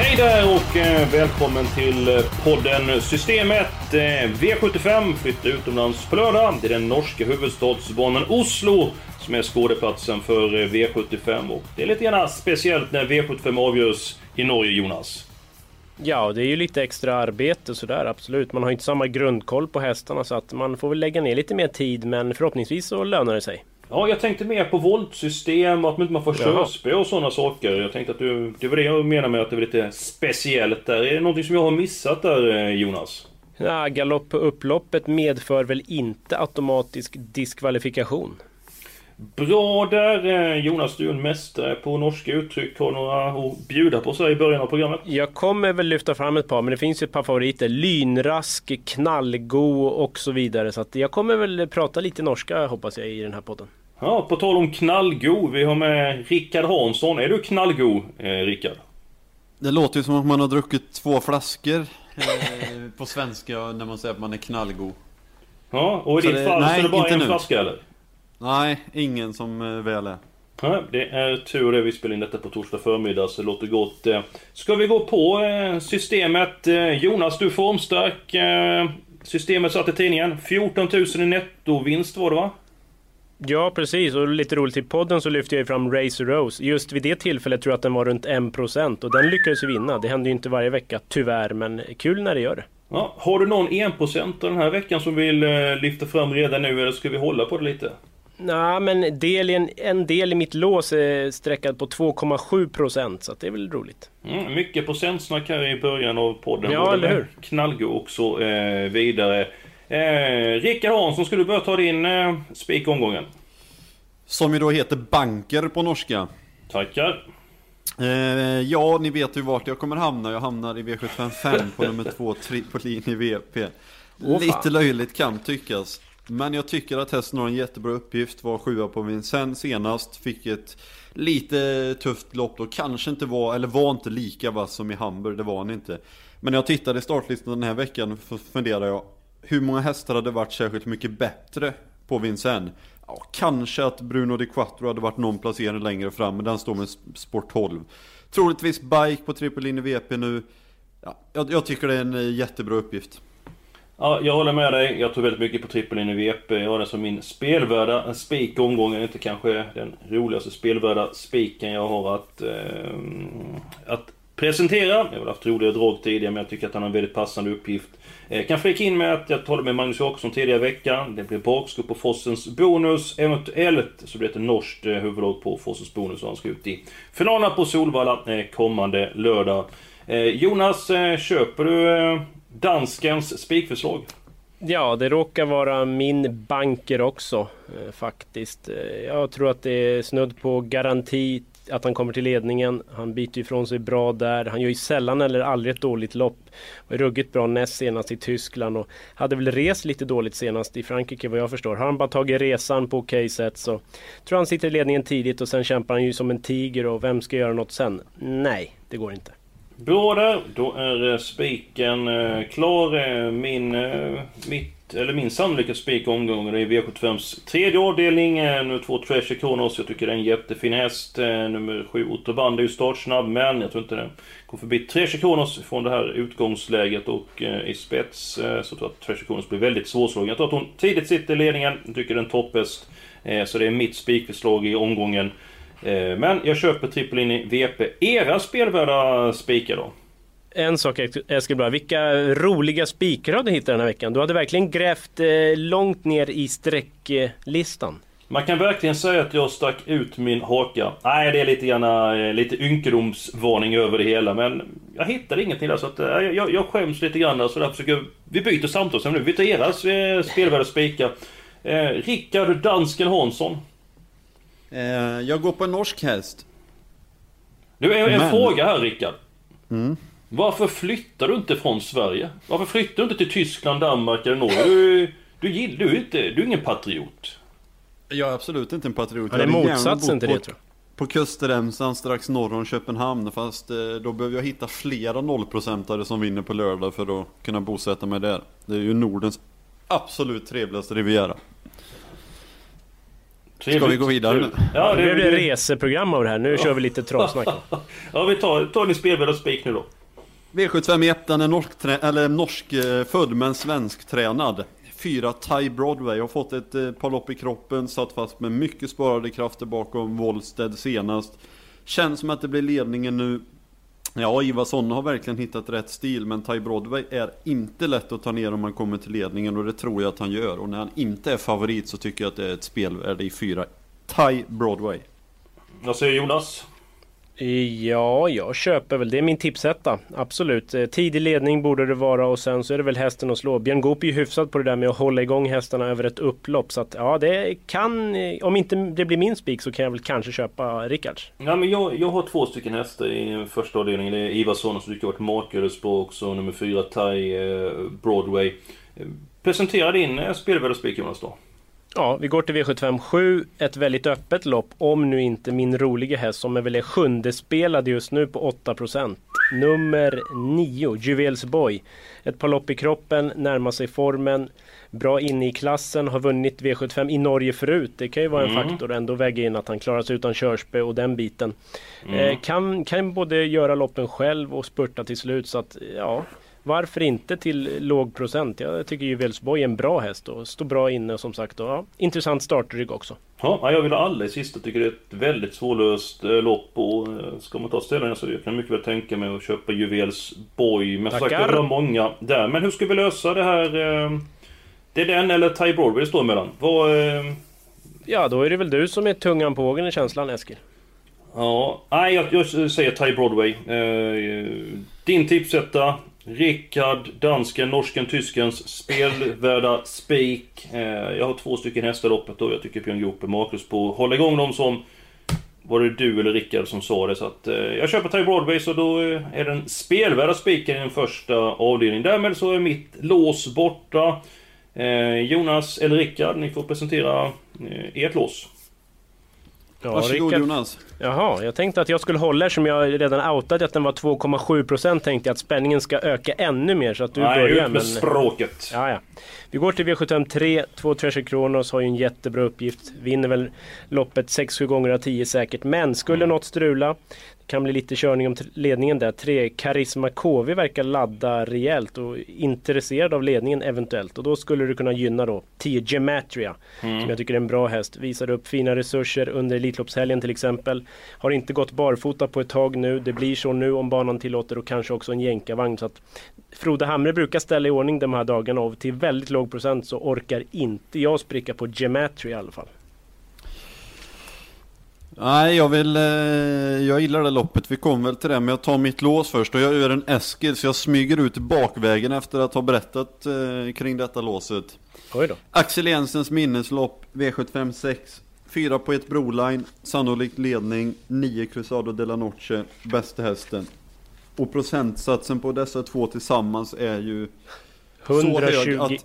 Hej där och eh, välkommen till eh, podden Systemet. Eh, V75 flyttar utomlands på lördag. Det är den norska huvudstadsbanan Oslo som är skådeplatsen för V75 och det är lite grann speciellt när V75 avgörs i Norge, Jonas. Ja, det är ju lite extra arbete sådär, absolut. Man har inte samma grundkoll på hästarna så att man får väl lägga ner lite mer tid men förhoppningsvis så lönar det sig. Ja, jag tänkte mer på voltsystem och att man inte får körspö och sådana saker. Jag tänkte att du... Det var det jag menade med att det var lite speciellt där. Är det någonting som jag har missat där, eh, Jonas? Ja, galopp på upploppet medför väl inte automatisk diskvalifikation? Bra där eh, Jonas, du är en mästare på norska uttryck. Har några att bjuda på så här i början av programmet? Jag kommer väl lyfta fram ett par, men det finns ju ett par favoriter. Lynrask, Knallgo och så vidare. Så jag kommer väl prata lite norska hoppas jag i den här podden. Ja, på tal om knallgo. Vi har med Rickard Hansson. Är du knallgo, eh, Rickard? Det låter ju som att man har druckit två flaskor eh, på svenska när man säger att man är knallgod. Ja, och i Så ditt det- fall så nej, är det bara en nu. flaska eller? Nej, ingen som eh, väl är. Ja, det är tur det. Vi spelar in detta på torsdag förmiddag så det låter gott. Eh, Ska vi gå på eh, systemet? Eh, Jonas, du formstark. Systemet satt i tidningen. 14 000 i nettovinst var det va? Ja, precis. Och lite roligt i podden så lyfte jag fram Racer Rose. Just vid det tillfället tror jag att den var runt 1% och den lyckades ju vinna. Det händer ju inte varje vecka, tyvärr, men kul när det gör det. Ja, har du någon 1% den här veckan som vill eh, lyfta fram redan nu eller ska vi hålla på det lite? Nej, men del en, en del i mitt lås är sträckad på 2,7% så det är väl roligt. Mm, mycket procentsnack här i början av podden. Ja, eller hur? Knallgo och så eh, vidare. Eh, Rickard Hansson, ska du börja ta din eh, spik omgången? Som ju då heter banker på norska. Tackar. Eh, ja, ni vet ju vart jag kommer hamna. Jag hamnar i V755 på nummer två, Tripolin i VP. Fan. Lite löjligt kan tyckas. Men jag tycker att hästen har en jättebra uppgift. Var sjua på Vincennes senast. Fick ett lite tufft lopp då. Kanske inte var, eller var inte lika vass som i Hamburg. Det var han inte. Men när jag tittade i startlistan den här veckan funderade jag. Hur många hästar hade varit särskilt mycket bättre på Vincennes? Ja, kanske att Bruno Di Quattro hade varit någon placering längre fram. Men den står med Sport 12. Troligtvis Bike på trippellinje VP nu. Ja, jag, jag tycker det är en eh, jättebra uppgift. Ja, jag håller med dig. Jag tror väldigt mycket på trippeln i VP. Jag har det som min spelvärda spik omgången. Inte kanske den roligaste spelvärda spiken jag har att, eh, att presentera. Jag har väl haft roliga drag tidigare men jag tycker att han har en väldigt passande uppgift. Eh, kan flika in med att jag talade med Magnus Jakobsson tidigare i veckan. Det blir bakskott på Fossens bonus. Eventuellt så blir det ett norskt eh, huvudlag på Fossens bonus och han ska ut i finalerna på Solvalla eh, kommande lördag. Eh, Jonas, eh, köper du eh, danskens spikförslag? Ja, det råkar vara min banker också faktiskt. Jag tror att det är snudd på garanti att han kommer till ledningen. Han biter ifrån sig bra där. Han gör ju sällan eller aldrig ett dåligt lopp. Var ruggigt bra näst senast i Tyskland och hade väl rest lite dåligt senast i Frankrike vad jag förstår. Har han bara tagit resan på okej sätt så tror han sitter i ledningen tidigt och sen kämpar han ju som en tiger och vem ska göra något sen? Nej, det går inte. Bra där, då är spiken eh, klar. Eh, min, eh, mitt, eller min sannolika spik omgången är V75s tredje avdelning. Eh, nummer två Treasure Kronos. Jag tycker det är en jättefin häst. Eh, nummer 7, Otterband är ju startsnabb men jag tror inte den går förbi Treasure Kronos från det här utgångsläget och eh, i spets så tror jag att Treasure Kronos blir väldigt svårslagen. Jag tror att hon tidigt sitter i ledningen. Jag tycker den topphäst. Så det är mitt spikförslag i omgången. Men jag köper trippel in i VP. Era spelvärda spikar då? En sak Eskil vilka roliga spikar du hittat den här veckan. Du hade verkligen grävt eh, långt ner i sträcklistan. Man kan verkligen säga att jag stack ut min haka. Nej, det är lite grann, eh, lite ynkedomsvarning över det hela. Men jag hittade ingenting där så att, eh, jag, jag skäms lite grann. Så därför försöker vi byter samtal nu. Vi tar era eh, spelvärda spikar. Eh, Rickard Dansken Hansson. Eh, jag går på en norsk häst. Du, en, en Men- fråga här Rickard. Mm. Varför flyttar du inte från Sverige? Varför flyttar du inte till Tyskland, Danmark eller Norge? Du, du, gill- du, är inte, du är ingen patriot. Jag är absolut inte en patriot. Är Jag hade gärna motsatsen till på, det tror jag. På kustremsan strax norr om Köpenhamn. Fast eh, då behöver jag hitta flera nollprocentare som vinner på lördag för att kunna bosätta mig där. Det är ju Nordens absolut trevligaste riviera. Ska vi gå vidare nu? Ja, det, det det, reseprogram av det här. Nu kör vi lite travsnack. ja vi tar, tar din spelvärda spik nu då. V751 den är norsk, eller norsk eh, född men svensk tränad. Fyra Ty Broadway har fått ett eh, par lopp i kroppen, satt fast med mycket sparade krafter bakom Wollsted senast. Känns som att det blir ledningen nu. Ja, Ivarsson har verkligen hittat rätt stil, men Ty Broadway är inte lätt att ta ner om man kommer till ledningen och det tror jag att han gör. Och när han inte är favorit så tycker jag att det är ett spelvärde i fyra Ty Broadway. Vad säger Jonas? Ja, jag köper väl. Det är min tipsetta. Absolut. Eh, tidig ledning borde det vara och sen så är det väl hästen att slå. Björn Goop är ju hyfsad på det där med att hålla igång hästarna över ett upplopp. Så att ja, det kan... Eh, om inte det blir min spik så kan jag väl kanske köpa Rickards. Ja, men jag, jag har två stycken hästar i första avdelningen. Det är Ivarsson som tycker jag har varit makalös på också. Nummer fyra Thai eh, Broadway. Presentera din eh, spelvärda spik Jonas då. Ja, vi går till V757. Ett väldigt öppet lopp. Om nu inte min roliga häst som är väl är sjunde spelad just nu på 8%. Nummer 9, Juvels Boy. Ett par lopp i kroppen, närmar sig formen. Bra inne i klassen, har vunnit V75 i Norge förut. Det kan ju vara en Mm. faktor ändå väga in att han klarar sig utan körspö och den biten. Eh, kan, kan både göra loppen själv och spurta till slut. Så att ja, varför inte till låg procent? Jag tycker ju Welsborg är en bra häst och står bra inne som sagt. Och, ja, intressant startrygg också. Ja, jag vill ha alla i sista. Tycker det är ett väldigt svårlöst eh, lopp och eh, ska man ta ställningen så jag kan mycket väl tänka mig att köpa Juvels Boy. Men som sagt, jag vill ha många där. Men hur ska vi lösa det här? eh, Det är den eller Ty Broadway det står emellan. Vad... Ja, då är det väl du som är tungan på vågen i känslan Eskil. Ja, nej jag, jag säger Ty Broadway. Eh, din tipsetta. Rickard, dansken, norsken, tyskens spelvärda spik. Eh, jag har två stycken hästar i loppet och jag tycker Björn Goop är makalös på att hålla igång dem som... Var det du eller Rickard som sa det? Så att, eh, jag köper Terry Broadway så då eh, är den spelvärda spiken i den första avdelningen. Därmed så är mitt lås borta. Eh, Jonas eller Rickard, ni får presentera eh, ert lås. Ja, Varsågod Rickard. Jonas. Jaha, jag tänkte att jag skulle hålla eftersom jag redan outat att den var 2,7% tänkte jag att spänningen ska öka ännu mer så att du nej, börjar. ut med språket. Ja, ja. Vi går till V753. Två Treasure Kronos har ju en jättebra uppgift. Vinner väl loppet 6-7 gånger av 10 säkert. Men skulle något strula, kan bli lite körning om ledningen där. Tre Karisma KV verkar ladda rejält och intresserad av ledningen eventuellt. Och då skulle det kunna gynna då 10 Gematria. Som jag tycker är en bra häst. Visar upp fina resurser under Elitloppshelgen till exempel. Har inte gått barfota på ett tag nu. Det blir så nu om banan tillåter och kanske också en jänkarvagn. Så att Frode Hamre brukar ställa i ordning de här dagarna och till väldigt låg procent så orkar inte jag spricka på Gematria i alla fall. Nej, jag vill... Eh, jag gillar det loppet. Vi kommer väl till det, men jag tar mitt lås först och jag gör en Eskil så jag smyger ut bakvägen efter att ha berättat eh, kring detta låset. Oj då. Axel Jensens minneslopp V756 Fyra på ett broline, sannolikt ledning, 9 Cruzado de la Noche, bästa hästen. Och procentsatsen på dessa två tillsammans är ju så hög 120... att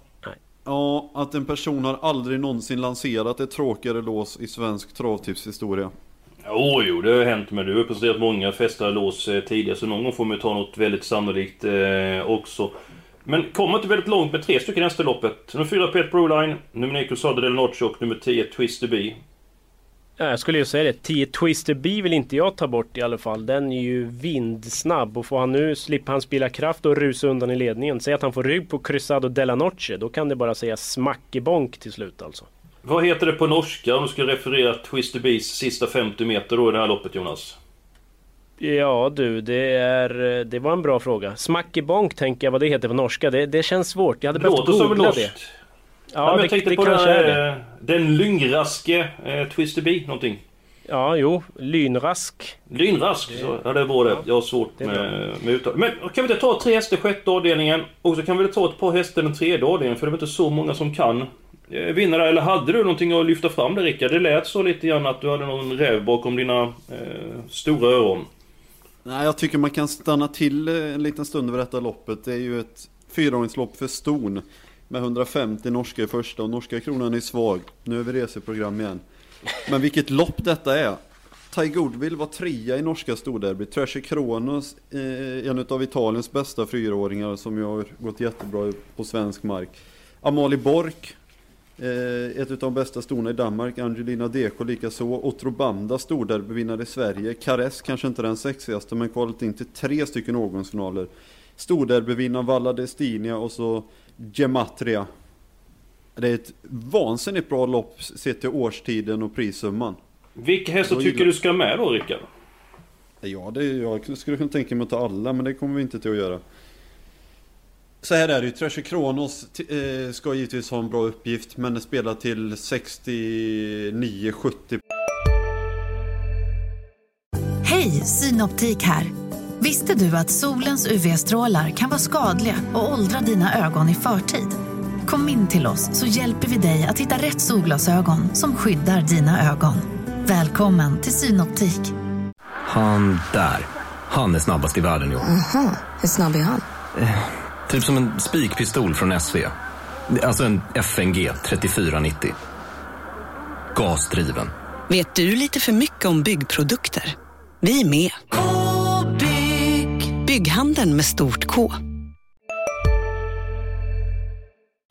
ja, att en person har aldrig någonsin lanserat ett tråkigare lås i svensk travtipshistoria. Jo, jo, det har hänt men du har presenterat många fästare lås eh, tidigare så någon gång får man ju ta något väldigt sannolikt eh, också. Men kommer inte väldigt långt med tre stycken nästa loppet. Nummer 4 Pet Broline, nummer 9 Cruzado del Noche och nummer 10 Twist B. Ja, jag skulle ju säga det. 10 Twister B vill inte jag ta bort i alla fall. Den är ju vindsnabb och får han nu slippa han spilla kraft och rusa undan i ledningen. Säg att han får rygg på Cruzado della Noche. Då kan det bara säga smack i bonk till slut alltså. Vad heter det på norska om du ska referera Twister B's sista 50 meter då i det här loppet Jonas? Ja du, det, är, det var en bra fråga. Smack i bonk tänker jag vad det heter på norska. Det, det känns svårt. Jag hade behövt googla det. Ja, men det, jag tänkte det på den, är det. eh, den lyngraske eh, Twister B någonting. Ja, jo. Lynrask. Lynrask, så, ja det var det. Jag har svårt det med, med uttal. Men kan vi inte ta tre hästar sjätte avdelningen? Och så kan vi ta ett par hästar den tredje avdelningen för det är inte så många som kan eh, vinna där. Eller hade du någonting att lyfta fram där Rickard? Det lät så lite grann att du hade någon räv bakom dina eh, stora öron. Nej, jag tycker man kan stanna till eh, en liten stund över detta loppet. Det är ju ett fyraåringslopp för ston. Med 150 norska i första och norska kronan är svag. Nu är vi reseprogram igen. Men vilket lopp detta är. Ty Goodwill var trea i norska storderbyt. Trashy Kronos, eh, en av Italiens bästa fyraåringar som ju har gått jättebra på svensk mark. Amalie Bork, eh, ett av de bästa storna i Danmark. Angelina Deko likaså. Otrobanda storderbyvinnare i Sverige. Kares kanske inte den sexigaste men kvalat in till tre stycken årgångsfinaler. Storderbyvinnaren Valla Destinia och så Gematria. Det är ett vansinnigt bra lopp sett till årstiden och prissumman. Vilka hästar tycker gillar- du ska med då Rickard? Ja, det, jag skulle kunna tänka mig att ta alla, men det kommer vi inte till att göra. Så här är det ju, Treasure Kronos eh, ska givetvis ha en bra uppgift, men spelar till 69-70 Hej, Synoptik här. Visste du att solens UV-strålar kan vara skadliga och åldra dina ögon i förtid? Kom in till oss så hjälper vi dig att hitta rätt solglasögon som skyddar dina ögon. Välkommen till Synoptik. Han där. Han är snabbast i världen i år. Hur snabb är han? Typ som en spikpistol från SV. Alltså en FNG 3490. Gasdriven. Vet du lite för mycket om byggprodukter? Vi är med. Bygghandeln med stort K.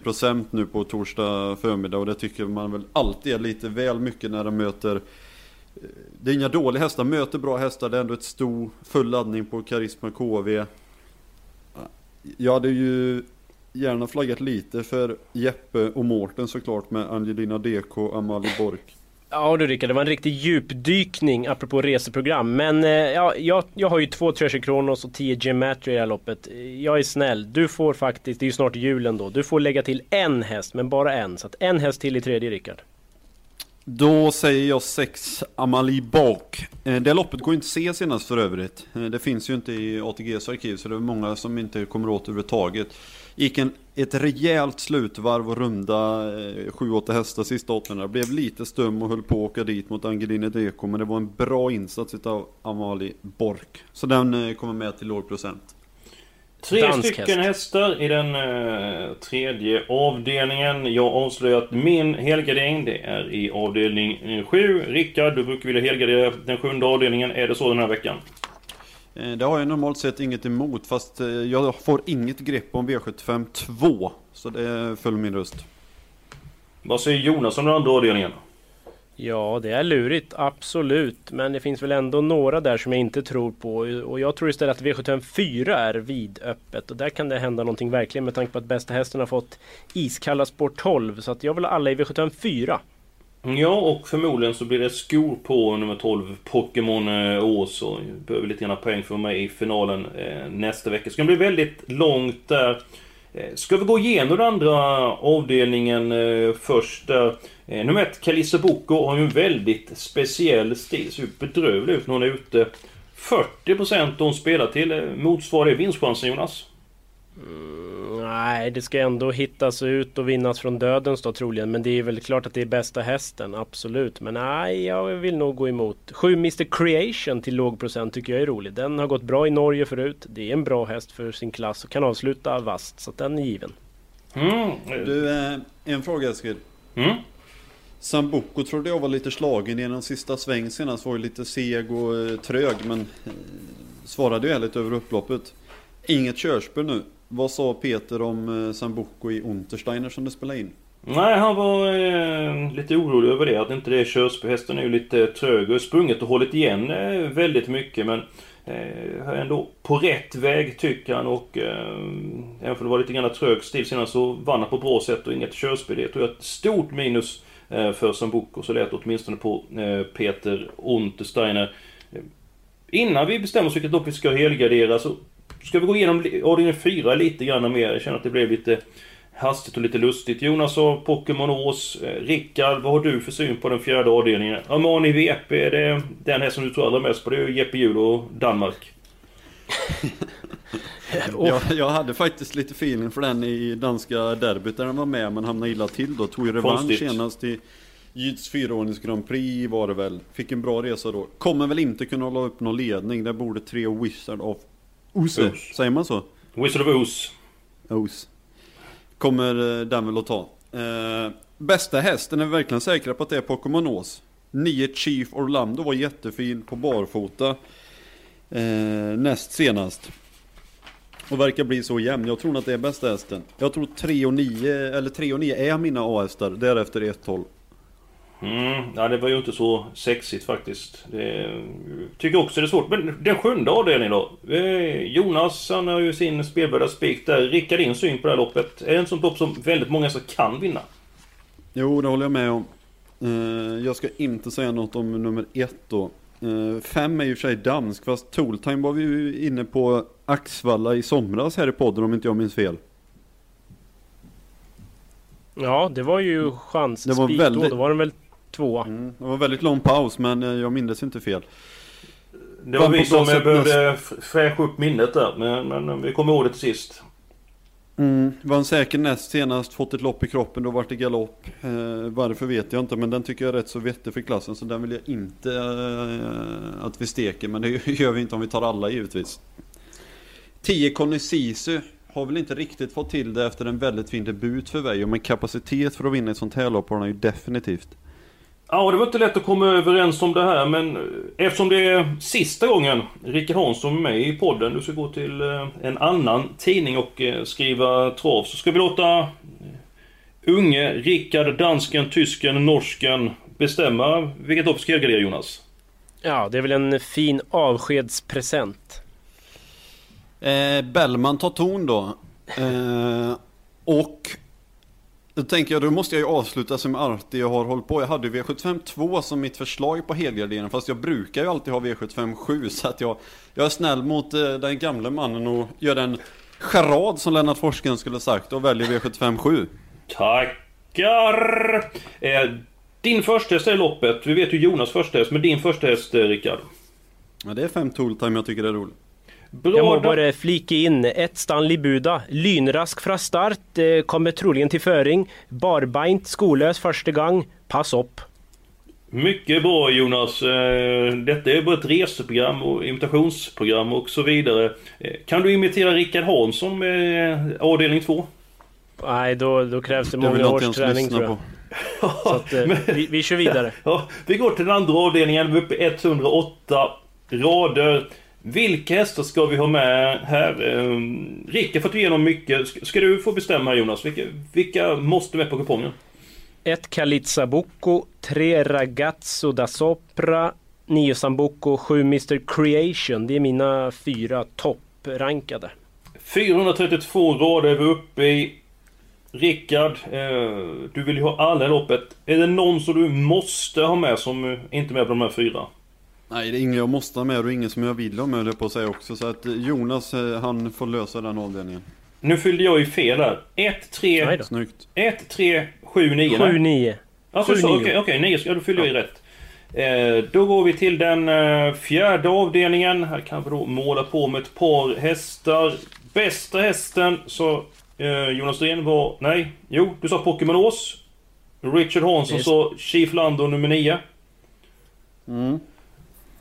procent nu på torsdag förmiddag och det tycker man väl alltid är lite väl mycket när de möter eh, Det är inga dåliga hästar, möter bra hästar, det är ändå ett stor full laddning på Karisma KV Jag hade ju gärna flaggat lite för Jeppe och Mårten såklart med Angelina DK och Amalie Bork Ja du Rickard, det var en riktig djupdykning apropå reseprogram. Men eh, ja, jag, jag har ju två Treasure Kronos och 10 Gematria i det här loppet. Jag är snäll, du får faktiskt, det är ju snart julen då, du får lägga till en häst, men bara en. Så att en häst till i tredje Rickard. Då säger jag 6 Amalie Bak. Eh, det loppet går inte att se senast för övrigt eh, Det finns ju inte i ATGs arkiv så det är många som inte kommer åt överhuvudtaget Gick en, ett rejält slutvarv och runda 7-8 hästar sista 800 Blev lite stum och höll på att åka dit mot Angelina Deko Men det var en bra insats utav Amalie Bork Så den eh, kommer med till låg procent Tre Dansk stycken häst. hästar i den eh, tredje avdelningen. Jag avslöjar att min helgardering det är i avdelning 7. Rickard, du brukar vilja helgardera den sjunde avdelningen. Är det så den här veckan? Eh, Det har jag normalt sett inget emot fast eh, jag får inget grepp om V75 2 Så det föll min röst Vad säger Jonas om den andra avdelningen? Ja, det är lurigt, absolut. Men det finns väl ändå några där som jag inte tror på. Och jag tror istället att V754 är vidöppet. Och där kan det hända någonting verkligen med tanke på att bästa hästen har fått iskalla sport 12. Så att jag vill ha alla i V754. Mm, ja, och förmodligen så blir det skor på nummer 12, Pokémon eh, Ås. Och behöver lite grann poäng för mig i finalen eh, nästa vecka. Ska bli väldigt långt där. Eh, Ska vi gå igenom den andra avdelningen eh, först där? Eh, nummer ett, Kalisa Boko har ju en väldigt speciell stil. Ser ju bedrövlig ut när hon är ute. 40% hon spelar till. Eh, motsvarar det vinstchansen Jonas? Nej, det ska ändå hittas ut och vinnas från dödens då troligen. Men det är väl klart att det är bästa hästen, absolut. Men nej, jag vill nog gå emot. 7 Mr Creation till låg procent tycker jag är rolig. Den har gått bra i Norge förut. Det är en bra häst för sin klass och kan avsluta vast. Så att den är given. Mm. Du, eh, en fråga Eskil. Mm. Sambuco trodde jag var lite slagen genom sista sväng senast. Var ju lite seg och eh, trög men eh, svarade ju ärligt över upploppet. Inget körspel nu. Vad sa Peter om eh, Sambuco i Untersteiner som du spelade in? Nej, han var eh, lite orolig över det. Att inte det är körspel. Hästen är ju lite trög och sprungit och hållit igen eh, väldigt mycket. Men eh, är ändå på rätt väg tycker han. Och eh, även om det var lite grann trög stil senare, så vann han på bra sätt och inget körspel. Det tror jag är ett stort minus eh, för Sambuco. Så lät det åtminstone på eh, Peter Untersteiner. Innan vi bestämmer oss vilket lopp vi ska helgardera så ska vi gå igenom avdelning 4 lite grann mer. Jag känner att det blev lite hastigt och lite lustigt. Jonas och Pokémon Ås. Eh, Rickard, vad har du för syn på den fjärde avdelningen? Armani VP, är det den här som du tror allra mest på? Det är ju Jeppe Hjul och Danmark. jag, jag hade faktiskt lite feeling för den i danska derbyt där den var med men hamnade illa till då. Tog ju revansch senast i Jyds fyraårings Grand Prix var det väl. Fick en bra resa då. Kommer väl inte kunna hålla upp någon ledning. Där borde tre Wizard of Ose. Os. Säger man så? Wizard of Oz. Os. Kommer eh, väl att ta. Eh, bästa hästen är vi verkligen säkra på att det är Pokémon Ås. 9 Chief Orlando var jättefin på barfota. Eh, näst senast. Och verkar bli så jämn. Jag tror att det är bästa hästen. Jag tror 3 och 9, eller 3 och 9 är mina A-hästar. Därefter 1-12. Mm, ja, det var ju inte så sexigt faktiskt. Det, tycker också det är svårt. Men den sjunde avdelningen då? Eh, Jonas, han har ju sin spelvärda spik där. Rickard, din syn på det här loppet? Är det ett sånt lopp som väldigt många så kan vinna? Jo, det håller jag med om. Eh, jag ska inte säga något om nummer ett då. Eh, fem är ju för sig dansk, fast Tooltime var vi ju inne på Axvalla i somras här i podden om inte jag minns fel. Ja, det var ju chans. Det var väldigt- då, då var den väl tvåa. Mm, det var väldigt lång paus, men eh, jag minns inte fel. Det var Vann vi som sätt behövde fräscha upp minnet där. Men, men vi kommer ihåg det till sist. Mm, var en säker näst senast, fått ett lopp i kroppen, då vart det galopp. Eh, varför vet jag inte, men den tycker jag är rätt så vettig för klassen, så den vill jag inte eh, att vi steker, men det gör vi inte om vi tar alla givetvis. 10 Conny Sisu har väl inte riktigt fått till det efter en väldigt fin debut för Veijo, men kapacitet för att vinna ett sånt här lopp har han ju definitivt. Ja, det var inte lätt att komma överens om det här men eh, eftersom det är sista gången Rickard Hansson är med i podden, du ska gå till eh, en annan tidning och eh, skriva trav, så ska vi låta unge Rickard, dansken, tysken, norsken bestämma vilket lopp ska helgardera Jonas. Ja, det är väl en fin avskedspresent. Eh, Bellman tar ton då. Eh, och då tänker jag, då måste jag ju avsluta som alltid jag har hållit på. Jag hade ju V75 2 som mitt förslag på helgardering, fast jag brukar ju alltid ha V75 7. Så att jag, jag är snäll mot eh, den gamle mannen och gör en charad som Lennart Forsgren skulle sagt och väljer V75 7. Tackar! Eh, din första häst är loppet. Vi vet ju Jonas första häst, men din första häst, eh, Rickard. Ja, det är fem Tooltime jag tycker det är roligt. Bra Jag må bara flika in ett Stanley Buda. Lynrask från start, eh, kommer troligen till föring. Barbeint, skolös första gång. Pass upp. Mycket bra Jonas. Eh, Detta är bara ett reseprogram och imitationsprogram och så vidare. Eh, Kan du imitera Rickard Hansson med avdelning 2? Nej, då, då krävs det Det många års träning tror jag. på. Så att, eh, vi, vi kör vidare. Ja, vi går till den andra avdelningen. Vi är uppe i 108 rader. Vilka hästar ska vi ha med här? Eh, Rick har fått igenom mycket. Ska- Ska du få bestämma här Jonas? Vilka, vilka måste med på kupongen? Ett Kalitza Bocco, tre Ragazzo da Sopra, nio Sambuco, sju Mr Creation. Det är mina fyra topprankade. 432 rader är vi uppe i. Rickard, eh, du vill ju ha alla i loppet. Är det någon som du måste ha med som eh, inte är med på de här fyra? Nej, det är ingen jag måste ha med och ingen som jag vill ha med jag på säga också. Så att eh, Jonas, eh, han får lösa den avdelningen. Nu fyllde jag ju fel där. 1, 3, Nej då. Snyggt. 1, 3, 7, 9. 7, 9. Alltså, okej, okej, nio, ja, då fyller jag i rätt. Eh, då går vi till den eh, fjärde avdelningen. Här kan vi då måla på med ett par hästar. Bästa hästen, så eh, Jonas Dren var... Nej, jo, du sa Pokémon Ås. Richard Hansson sa Chief Lando nummer 9. Mm.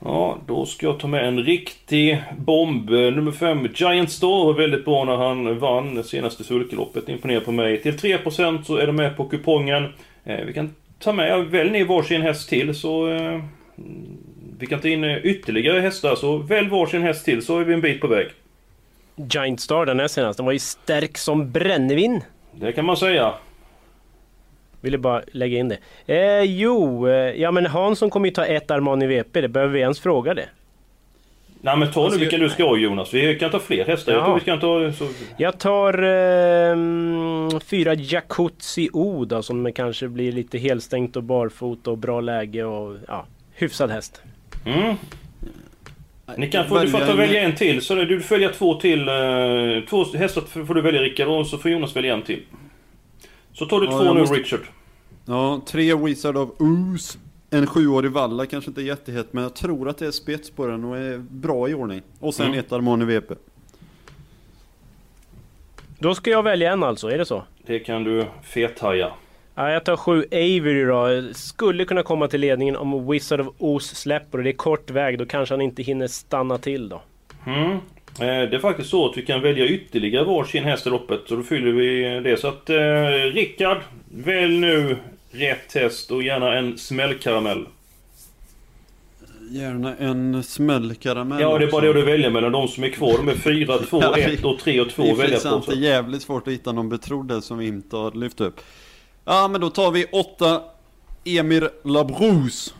Ja, då ska jag ta med en riktig bomb. Nummer 5, Giant Star var väldigt bra när han vann det senaste sulkeloppet. Imponerar på mig. Till 3% så är de med på kupongen. Eh, vi kan ta med, välj ni varsin häst till så... Eh, vi kan ta in eh, ytterligare hästar, så välj varsin häst till så är vi en bit på väg. Giant Star den här senast, den var ju stark som brännvin. Det kan man säga. Ville bara lägga in det. Eh, jo, eh, ja men Hansson kommer ju ta ett Armani VP, det behöver vi ens fråga det. Nej men ta nu vilka du ska ha Jonas. Vi kan ta fler hästar. Jag Ja. tror vi kan ta... Så... Jag tar eh, fyra Jacuzzi O då, som kanske blir lite helstängt och barfota och bra läge och ja, hyfsad häst. Mm. Ni kan få, du får ta Välja en- till. Så du får välja två till. eh, Två hästar får får du välja Rickard och så får Jonas välja en till. Så tar du Ja, två nu måste- Richard. Ja, tre Wizard of Ooze. En sjuårig Valla kanske inte är jättehet, men jag tror att det är spets på den och är bra i ordning. Och sen Mm. ett Armani VP. Då ska jag välja en alltså, är det så? Det kan du fethaja. Ja, jag tar sju Avery då. Skulle kunna komma till ledningen om Wizard of Oz släpper och det är kort väg. Då kanske han inte hinner stanna till då. Mm. Eh, Det är faktiskt så att vi kan välja ytterligare varsin häst i loppet. Så då fyller vi det. Så att eh, Rickard, välj nu rätt häst och gärna en smällkaramell. Gärna en smällkaramell Ja, det är bara det du väljer mellan de som är kvar. De är 4, 2, Ja, 1 och 3 och 2 Det att välja på. inte jävligt svårt att hitta någon betrodd som vi inte har lyft upp. Ja, men då tar vi åtta Emir Labrousse.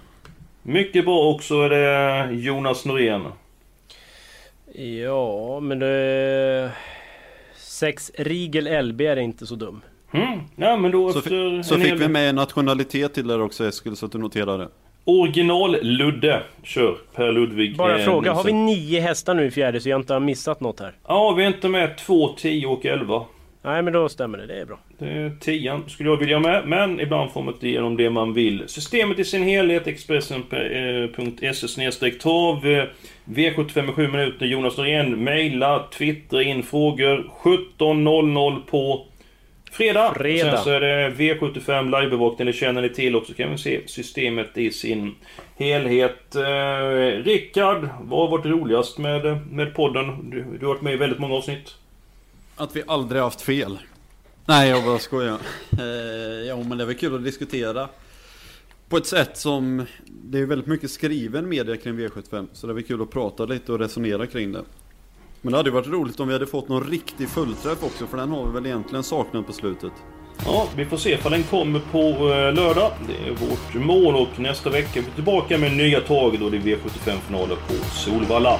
Mycket bra också är det Jonas Norén. Ja, men det... Sex Rigel LB är inte så dum. Mm. Ja, men då Så, efter så en fick hel- vi med nationalitet till där också Eskil, så att du noterar det. Original-Ludde kör Per Ludvig Bara eh, fråga, har vi nio hästar nu i fjärde så jag inte har missat något här? Ja, vi är inte med 2, 10 och 11. Nej, men då stämmer det. Det är bra. Det är 10 skulle jag vilja med, men ibland får man inte igenom det man vill. Systemet i sin helhet, Expressen.se trav. Eh, V75 i 7 minuter, Jonas Norén. Maila, twittra in frågor. 17.00 på fredag. Fredag. Sen så är det V75 livebevakning, det känner ni till också. kan vi se systemet i sin helhet. Eh, Rickard, vad har varit roligast med, med podden? Du, du har varit med i väldigt många avsnitt. Att vi aldrig haft fel. Nej, jag bara skojar. Eh, ja, men det är väl kul att diskutera. På ett sätt som... Det är väldigt mycket skriven media kring V75. Så det är kul att prata lite och resonera kring det. Men det hade ju varit roligt om vi hade fått någon riktig fullträff också. För den har vi väl egentligen saknat på slutet. Ja, vi får se ifall den kommer på eh, lördag. Det är vårt mål och nästa vecka är vi tillbaka med nya tag då det är V75-finaler på Solvalla.